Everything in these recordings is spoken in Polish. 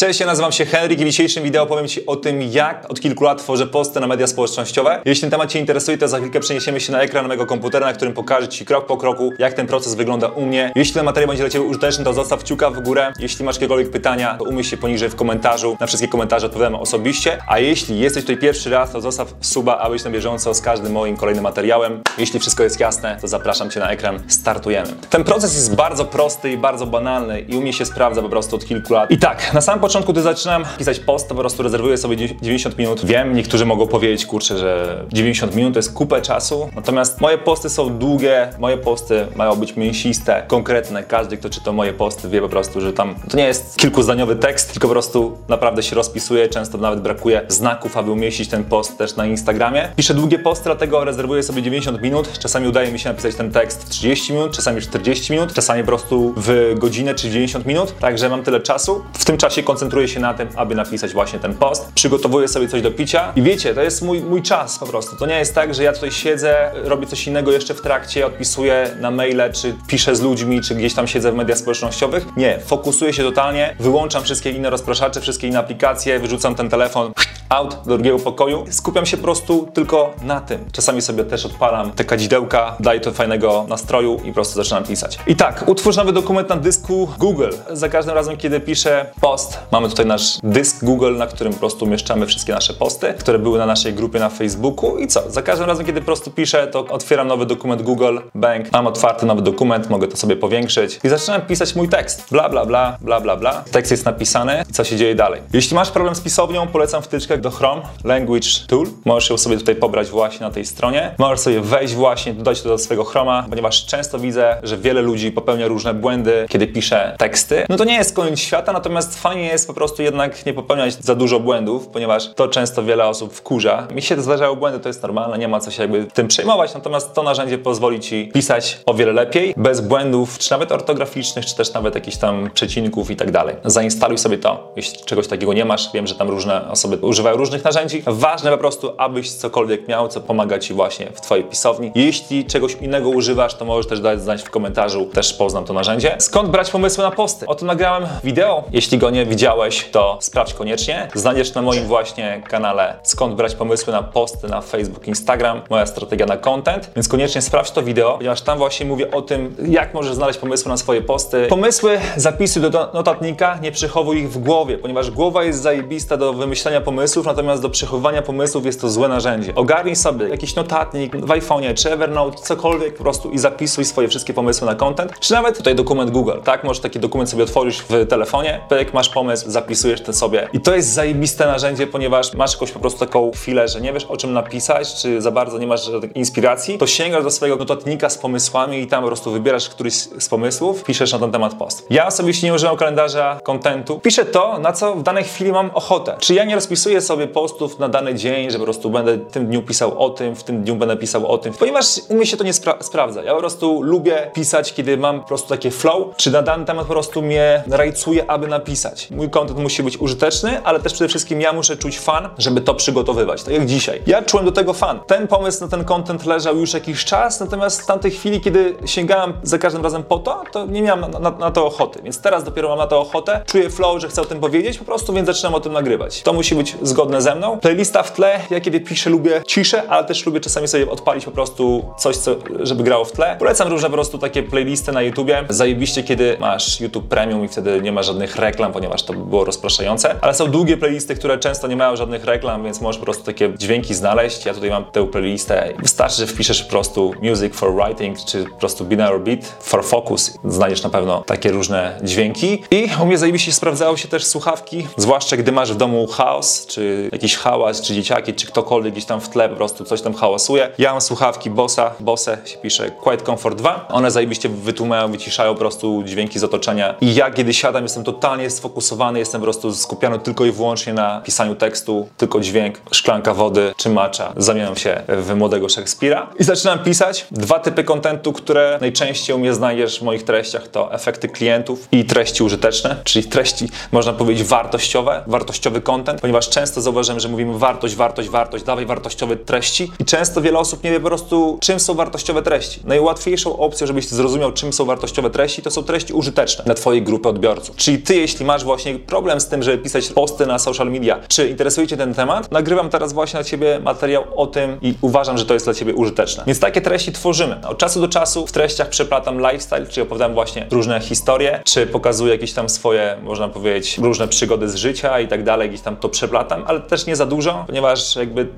Cześć, ja nazywam się Henryk i w dzisiejszym wideo powiem Ci o tym, jak od kilku lat tworzę posty na media społecznościowe. Jeśli ten temat Cię interesuje, to za chwilkę przeniesiemy się na ekran mojego komputera, na którym pokażę Ci krok po kroku, jak ten proces wygląda u mnie. Jeśli ten materiał będzie dla Ciebie użyteczny, to zostaw kciuka w górę. Jeśli masz jakiekolwiek pytania, to umieść się poniżej w komentarzu. Na wszystkie komentarze odpowiadam osobiście. A jeśli jesteś tutaj pierwszy raz, to zostaw suba, aby być na bieżąco z każdym moim kolejnym materiałem. Jeśli wszystko jest jasne, to zapraszam Cię na ekran. Startujemy. Ten proces jest bardzo prosty i bardzo banalny i u mnie się sprawdza po prostu od kilku lat. I tak, na samym początku, gdy zaczynam pisać post, to po prostu rezerwuję sobie 90 minut. Wiem, niektórzy mogą powiedzieć, kurczę, że 90 minut to jest kupę czasu, natomiast moje posty są długie, moje posty mają być mięsiste, konkretne. Każdy, kto czyta moje posty, wie po prostu, że tam to nie jest kilkuzdaniowy tekst, tylko po prostu naprawdę się rozpisuje. Często nawet brakuje znaków, aby umieścić ten post też na Instagramie. Piszę długie posty, dlatego rezerwuję sobie 90 minut. Czasami udaje mi się napisać ten tekst w 30 minut, czasami 40 minut, czasami po prostu w godzinę czy 90 minut, także mam tyle czasu. W tym czasie koncentruję się na tym, aby napisać właśnie ten post. Przygotowuję sobie coś do picia i wiecie, to jest mój, mój czas po prostu. To nie jest tak, że ja tutaj siedzę, robię coś innego jeszcze w trakcie, odpisuję na maile, czy piszę z ludźmi, czy gdzieś tam siedzę w mediach społecznościowych. Nie, fokusuję się totalnie, wyłączam wszystkie inne rozpraszacze, wszystkie inne aplikacje, wyrzucam ten telefon out do drugiego pokoju. Skupiam się po prostu tylko na tym. Czasami sobie też odpalam te kadzidełka, daję to fajnego nastroju i po prostu zaczynam pisać. I tak, utwórz nowy dokument na dysku Google. Za każdym razem, kiedy piszę post, mamy tutaj nasz dysk Google, na którym po prostu umieszczamy wszystkie nasze posty, które były na naszej grupie na Facebooku. I co? Za każdym razem, kiedy po prostu piszę, to otwieram nowy dokument Google, bank, mam otwarty nowy dokument, mogę to sobie powiększyć i zaczynam pisać mój tekst. Bla, bla, bla, bla, bla, bla. Tekst jest napisany i co się dzieje dalej. Jeśli masz problem z pisownią, polecam wtyczkę do Chrome, Language Tool. Możesz ją sobie tutaj pobrać właśnie na tej stronie. Możesz sobie wejść właśnie, dodać to do swojego Chroma, ponieważ często widzę, że wiele ludzi popełnia różne błędy, kiedy pisze teksty. No to nie jest koniec świata, natomiast fajnie jest po prostu jednak nie popełniać za dużo błędów, ponieważ to często wiele osób wkurza. Mi się zdarzają błędy, to jest normalne, nie ma co się jakby tym przejmować, natomiast to narzędzie pozwoli Ci pisać o wiele lepiej, bez błędów, czy nawet ortograficznych, czy też nawet jakichś tam przecinków i tak dalej. Zainstaluj sobie to, jeśli czegoś takiego nie masz. Wiem, że tam różne osoby używają różnych narzędzi. Ważne po prostu, abyś cokolwiek miał, co pomaga Ci właśnie w Twojej pisowni. Jeśli czegoś innego używasz, to możesz też dać znać w komentarzu, też poznam to narzędzie. Skąd brać pomysły na posty? O tym nagrałem wideo. Jeśli go nie widziałeś, to sprawdź koniecznie. Znajdziesz na moim właśnie kanale skąd brać pomysły na posty na Facebook, Instagram, moja strategia na content, więc koniecznie sprawdź to wideo, ponieważ tam właśnie mówię o tym, jak możesz znaleźć pomysły na swoje posty. Pomysły zapisuj do notatnika, nie przechowuj ich w głowie, ponieważ głowa jest zajebista do wymyślania pomysłów, natomiast do przechowywania pomysłów jest to złe narzędzie. Ogarnij sobie jakiś notatnik w iPhone'ie czy Evernote, cokolwiek po prostu i zapisuj swoje wszystkie pomysły na content, czy nawet tutaj dokument Google, tak? Możesz taki dokument sobie otworzyć w telefonie, jak masz pomysł, zapisujesz to sobie. I to jest zajebiste narzędzie, ponieważ masz jakąś po prostu taką chwilę, że nie wiesz o czym napisać, czy za bardzo nie masz inspiracji, to sięgasz do swojego notatnika z pomysłami i tam po prostu wybierasz któryś z pomysłów, piszesz na ten temat post. Ja osobiście nie używam kalendarza kontentu. Piszę to, na co w danej chwili mam ochotę. Czy ja nie rozpisuję sobie postów na dany dzień, że po prostu będę w tym dniu pisał o tym, w tym dniu będę pisał o tym, ponieważ u mnie się to nie spra sprawdza. Ja po prostu lubię pisać, kiedy mam po prostu takie flow, czy na dany temat po prostu mnie rajcuje, aby napisać. Mój content musi być użyteczny, ale też przede wszystkim ja muszę czuć fan, żeby to przygotowywać. Tak jak dzisiaj. Ja czułem do tego fan. Ten pomysł na ten content leżał już jakiś czas, natomiast w tamtej chwili, kiedy sięgałem za każdym razem po to, to nie miałem na, na, na to ochoty. Więc teraz dopiero mam na to ochotę. Czuję flow, że chcę o tym powiedzieć po prostu, więc zaczynam o tym nagrywać. To musi być zgodne ze mną. Playlista w tle. Ja kiedy piszę, lubię ciszę, ale też lubię czasami sobie odpalić po prostu coś, co, żeby grało w tle. Polecam różne po prostu takie playlisty na YouTubie. Zajebiście, kiedy masz YouTube Premium i wtedy nie ma żadnych reklam, ponieważ to by było rozpraszające. Ale są długie playlisty, które często nie mają żadnych reklam, więc możesz po prostu takie dźwięki znaleźć. Ja tutaj mam tę playlistę. Wystarczy, że wpiszesz po prostu music for writing, czy po prostu binary beat for focus. Znajdziesz na pewno takie różne dźwięki. I u mnie zajebiście sprawdzały się też słuchawki, zwłaszcza gdy masz w domu chaos, czy jakiś hałas, czy dzieciaki, czy ktokolwiek gdzieś tam w tle po prostu coś tam hałasuje. Ja mam słuchawki Bossa, Bose się pisze Quiet Comfort 2. One zajebiście wytłumają, wyciszają po prostu dźwięki z otoczenia. I ja kiedy siadam, jestem totalnie sfokusowany, jestem po prostu skupiony tylko i wyłącznie na pisaniu tekstu, tylko dźwięk, szklanka wody czy macza. Zamieniam się w młodego Szekspira i zaczynam pisać. Dwa typy kontentu, które najczęściej u mnie znajdziesz w moich treściach to efekty klientów i treści użyteczne, czyli treści, można powiedzieć, wartościowe, wartościowy content, ponieważ często zauważyłem, że mówimy wartość, wartość, wartość, dawaj wartościowe treści i często wiele osób nie wie po prostu, czym są wartościowe treści. Najłatwiejszą opcją, żebyś zrozumiał, czym są wartościowe treści, to są treści użyteczne dla Twojej grupy odbiorców. Czyli Ty, jeśli masz właśnie właśnie problem z tym, żeby pisać posty na social media. Czy interesuje Cię ten temat? Nagrywam teraz właśnie dla Ciebie materiał o tym i uważam, że to jest dla Ciebie użyteczne. Więc takie treści tworzymy. Od czasu do czasu w treściach przeplatam lifestyle, czyli opowiadam właśnie różne historie, czy pokazuję jakieś tam swoje, można powiedzieć, różne przygody z życia i tak dalej, gdzieś tam to przeplatam, ale też nie za dużo, ponieważ jakby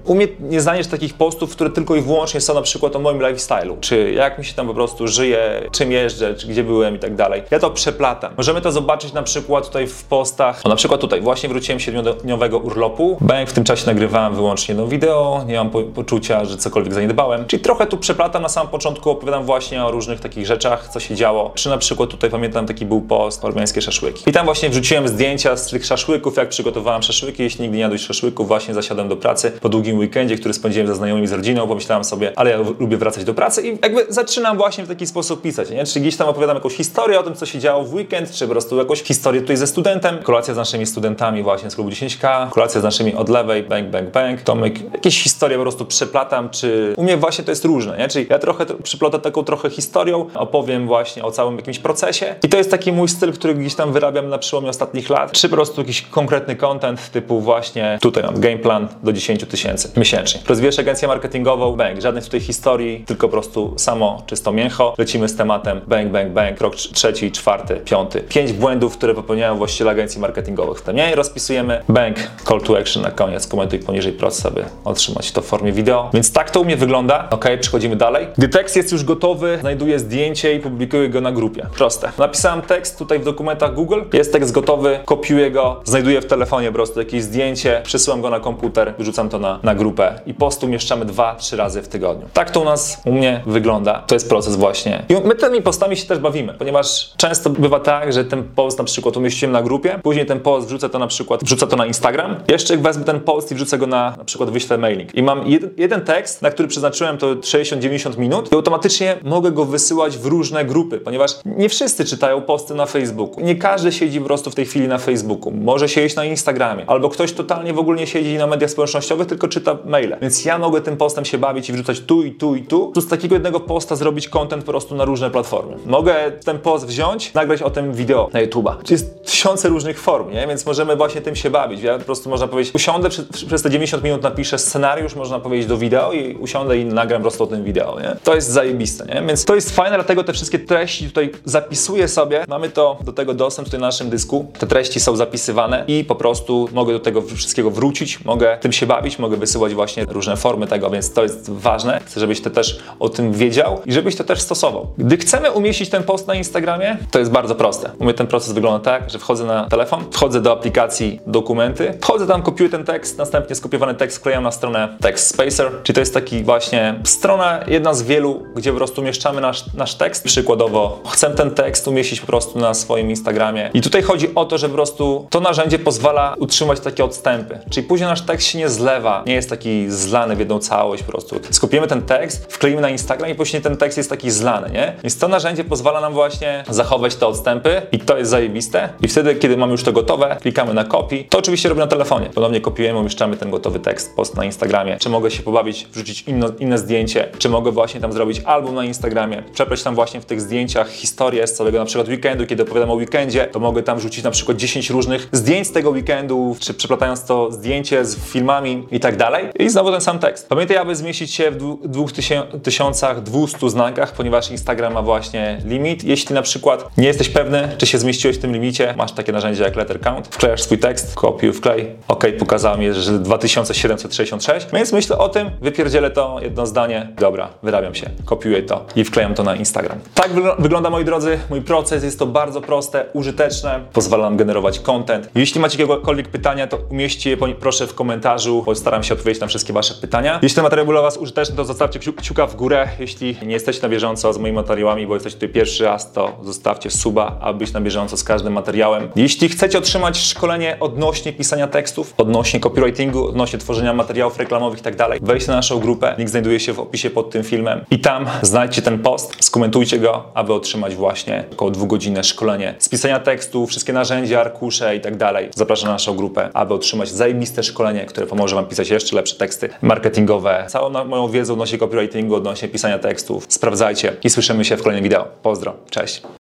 nie znajdziesz takich postów, które tylko i wyłącznie są na przykład o moim lifestyle'u, czy jak mi się tam po prostu żyje, czym jeżdżę, czy gdzie byłem i tak dalej. Ja to przeplatam. Możemy to zobaczyć na przykład tutaj w postach, o, na przykład tutaj, właśnie wróciłem z siedmiodniowego urlopu, bęk w tym czasie nagrywałem wyłącznie jedno wideo, nie mam po poczucia, że cokolwiek zaniedbałem, czyli trochę tu przeplatam. Na samym początku, opowiadam właśnie o różnych takich rzeczach, co się działo, czy na przykład tutaj pamiętam taki był post, ormiańskie szaszłyki. I tam właśnie wrzuciłem zdjęcia z tych szaszłyków, jak przygotowałem szaszłyki, jeśli nigdy nie jadłeś szaszłyków, właśnie zasiadłem do pracy. Po długim weekendzie, który spędziłem ze znajomymi, z rodziną, pomyślałem sobie, ale ja lubię wracać do pracy i jakby zaczynam właśnie w taki sposób pisać, nie? Czy gdzieś tam opowiadam jakąś historię o tym, co się działo w weekend, czy po prostu jakąś historię tutaj ze studentem, kolacja z naszymi studentami właśnie z klubu 10K, kolacja z naszymi od lewej, bang, bang, bang, Tomek, jakieś historie po prostu przeplatam, czy u mnie właśnie to jest różne, nie? Czyli ja trochę przyplotę taką trochę historią, opowiem właśnie o całym jakimś procesie i to jest taki mój styl, który gdzieś tam wyrabiam na przełomie ostatnich lat, czy po prostu jakiś konkretny content typu właśnie tutaj mam game plan do 10 tysięcy miesięcznie. Rozwijasz agencję marketingową, bang, żadnych tutaj historii, tylko po prostu samo czysto mięcho, lecimy z tematem bang, bang, bang, krok trzeci, czwarty, piąty. Pięć błędów, które popełniają właściciele agencji marketingowych. W nie rozpisujemy, bang, call to action na koniec, komentuj poniżej proces, aby otrzymać to w formie wideo. Więc tak to u mnie wygląda. Ok, przechodzimy dalej. Gdy tekst jest już gotowy, znajduję zdjęcie i publikuję go na grupie. Proste. Napisałem tekst tutaj w dokumentach Google, jest tekst gotowy, kopiuję go, znajduję w telefonie po prostu jakieś zdjęcie, przesyłam go na komputer, wrzucam to na, na grupę i post umieszczamy dwa, trzy razy w tygodniu. Tak to u nas, u mnie wygląda. To jest proces właśnie. I my tymi postami się też bawimy, ponieważ często bywa tak, że ten post na przykład umieściłem na grupie, później ten post wrzucę to na przykład, wrzucę to na Instagram, jeszcze wezmę ten post i wrzucę go na na przykład wyślę mailing. I mam jeden, jeden tekst, na który przeznaczyłem to 60-90 minut i automatycznie mogę go wysyłać w różne grupy, ponieważ nie wszyscy czytają posty na Facebooku. Nie każdy siedzi po prostu w tej chwili na Facebooku. Może siedzieć na Instagramie, albo ktoś totalnie w ogóle nie siedzi na mediach społecznościowych, tylko czyta maile. Więc ja mogę tym postem się bawić i wrzucać tu i tu i tu. Tu z takiego jednego posta zrobić content po prostu na różne platformy. Mogę ten post wziąć, nagrać o tym wideo na YouTube'a. Jest tysiące różnych form, nie? Więc możemy właśnie tym się bawić. Ja po prostu można powiedzieć, usiądę przez, przez te 90 minut, napiszę scenariusz, można powiedzieć, do wideo i usiądę i nagram po prostu o tym wideo, nie? To jest zajebiste, nie? Więc to jest fajne, dlatego te wszystkie treści tutaj zapisuję sobie. Mamy to do tego dostęp tutaj na naszym dysku. Te treści są zapisywane i po prostu mogę do tego wszystkiego wrócić, mogę tym się bawić, mogę wysyłać właśnie różne formy tego, więc to jest ważne. Chcę, żebyś ty też o tym wiedział i żebyś to też stosował. Gdy chcemy umieścić ten post na Instagramie, to jest bardzo proste. U mnie ten proces wygląda tak, że wchodzę na telefon, wchodzę do aplikacji dokumenty, wchodzę tam, kopiuję ten tekst, następnie skopiowany tekst wklejam na stronę Text Spacer, czyli to jest taki właśnie strona, jedna z wielu, gdzie po prostu umieszczamy nasz, nasz tekst. Przykładowo chcę ten tekst umieścić po prostu na swoim Instagramie. I tutaj chodzi o to, że po prostu to narzędzie pozwala utrzymać takie odstępy. Czyli później nasz tekst się nie zlewa, nie jest taki zlany w jedną całość po prostu. Skopiujemy ten tekst, wkleimy na Instagram i później ten tekst jest taki zlany, nie? Więc to narzędzie pozwala nam właśnie zachować te odstępy i to jest zajebiste. I wtedy, kiedy mamy już to gotowe, klikamy na copy. To oczywiście robię na telefonie. Ponownie kopiujemy, umieszczamy ten gotowy tekst, post na Instagramie. Czy mogę się pobawić, wrzucić inno, inne zdjęcie, czy mogę właśnie tam zrobić album na Instagramie, przepleść tam właśnie w tych zdjęciach historię z całego na przykład weekendu, kiedy opowiadam o weekendzie, to mogę tam wrzucić na przykład 10 różnych zdjęć z tego weekendu, czy przeplatając to zdjęcie z filmami i tak dalej. I znowu ten sam tekst. Pamiętaj, aby zmieścić się w 2200 znakach, ponieważ Instagram ma właśnie limit. Jeśli na przykład nie jesteś pewny, czy się zmieściłeś w tym limicie, masz takie narzędzie jak Letter Count, wklejasz swój tekst, kopiuj, wklej, ok, pokazało mi, że 2766, więc myślę o tym, wypierdzielę to jedno zdanie, dobra, wyrabiam się, kopiuję to i wklejam to na Instagram. Tak wygląda, moi drodzy, mój proces, jest to bardzo proste, użyteczne, pozwala nam generować content. Jeśli macie jakiekolwiek pytania, to umieśćcie je proszę w komentarzu, postaram się odpowiedzieć na wszystkie wasze pytania. Jeśli ten materiał był dla was użyteczny, to zostawcie kciuka w górę. Jeśli nie jesteście na bieżąco z moimi materiałami, bo jesteście tutaj pierwszy raz, to zostawcie suba, aby być na bieżąco z każdym materiałem. Jeśli chcecie otrzymać szkolenie odnośnie pisania tekstów, odnośnie copywritingu, odnośnie tworzenia materiałów reklamowych i tak dalej, wejdźcie na naszą grupę, link znajduje się w opisie pod tym filmem i tam znajdźcie ten post, skomentujcie go, aby otrzymać właśnie około dwugodzinne szkolenie z pisania tekstu, wszystkie narzędzia, arkusze i tak dalej. Zapraszam na naszą grupę, aby otrzymać zajebiste szkolenie, które pomoże Wam pisać jeszcze lepsze teksty marketingowe. Całą moją wiedzę odnośnie copywritingu, odnośnie pisania tekstów sprawdzajcie i słyszymy się w kolejnym wideo. Pozdro, cześć!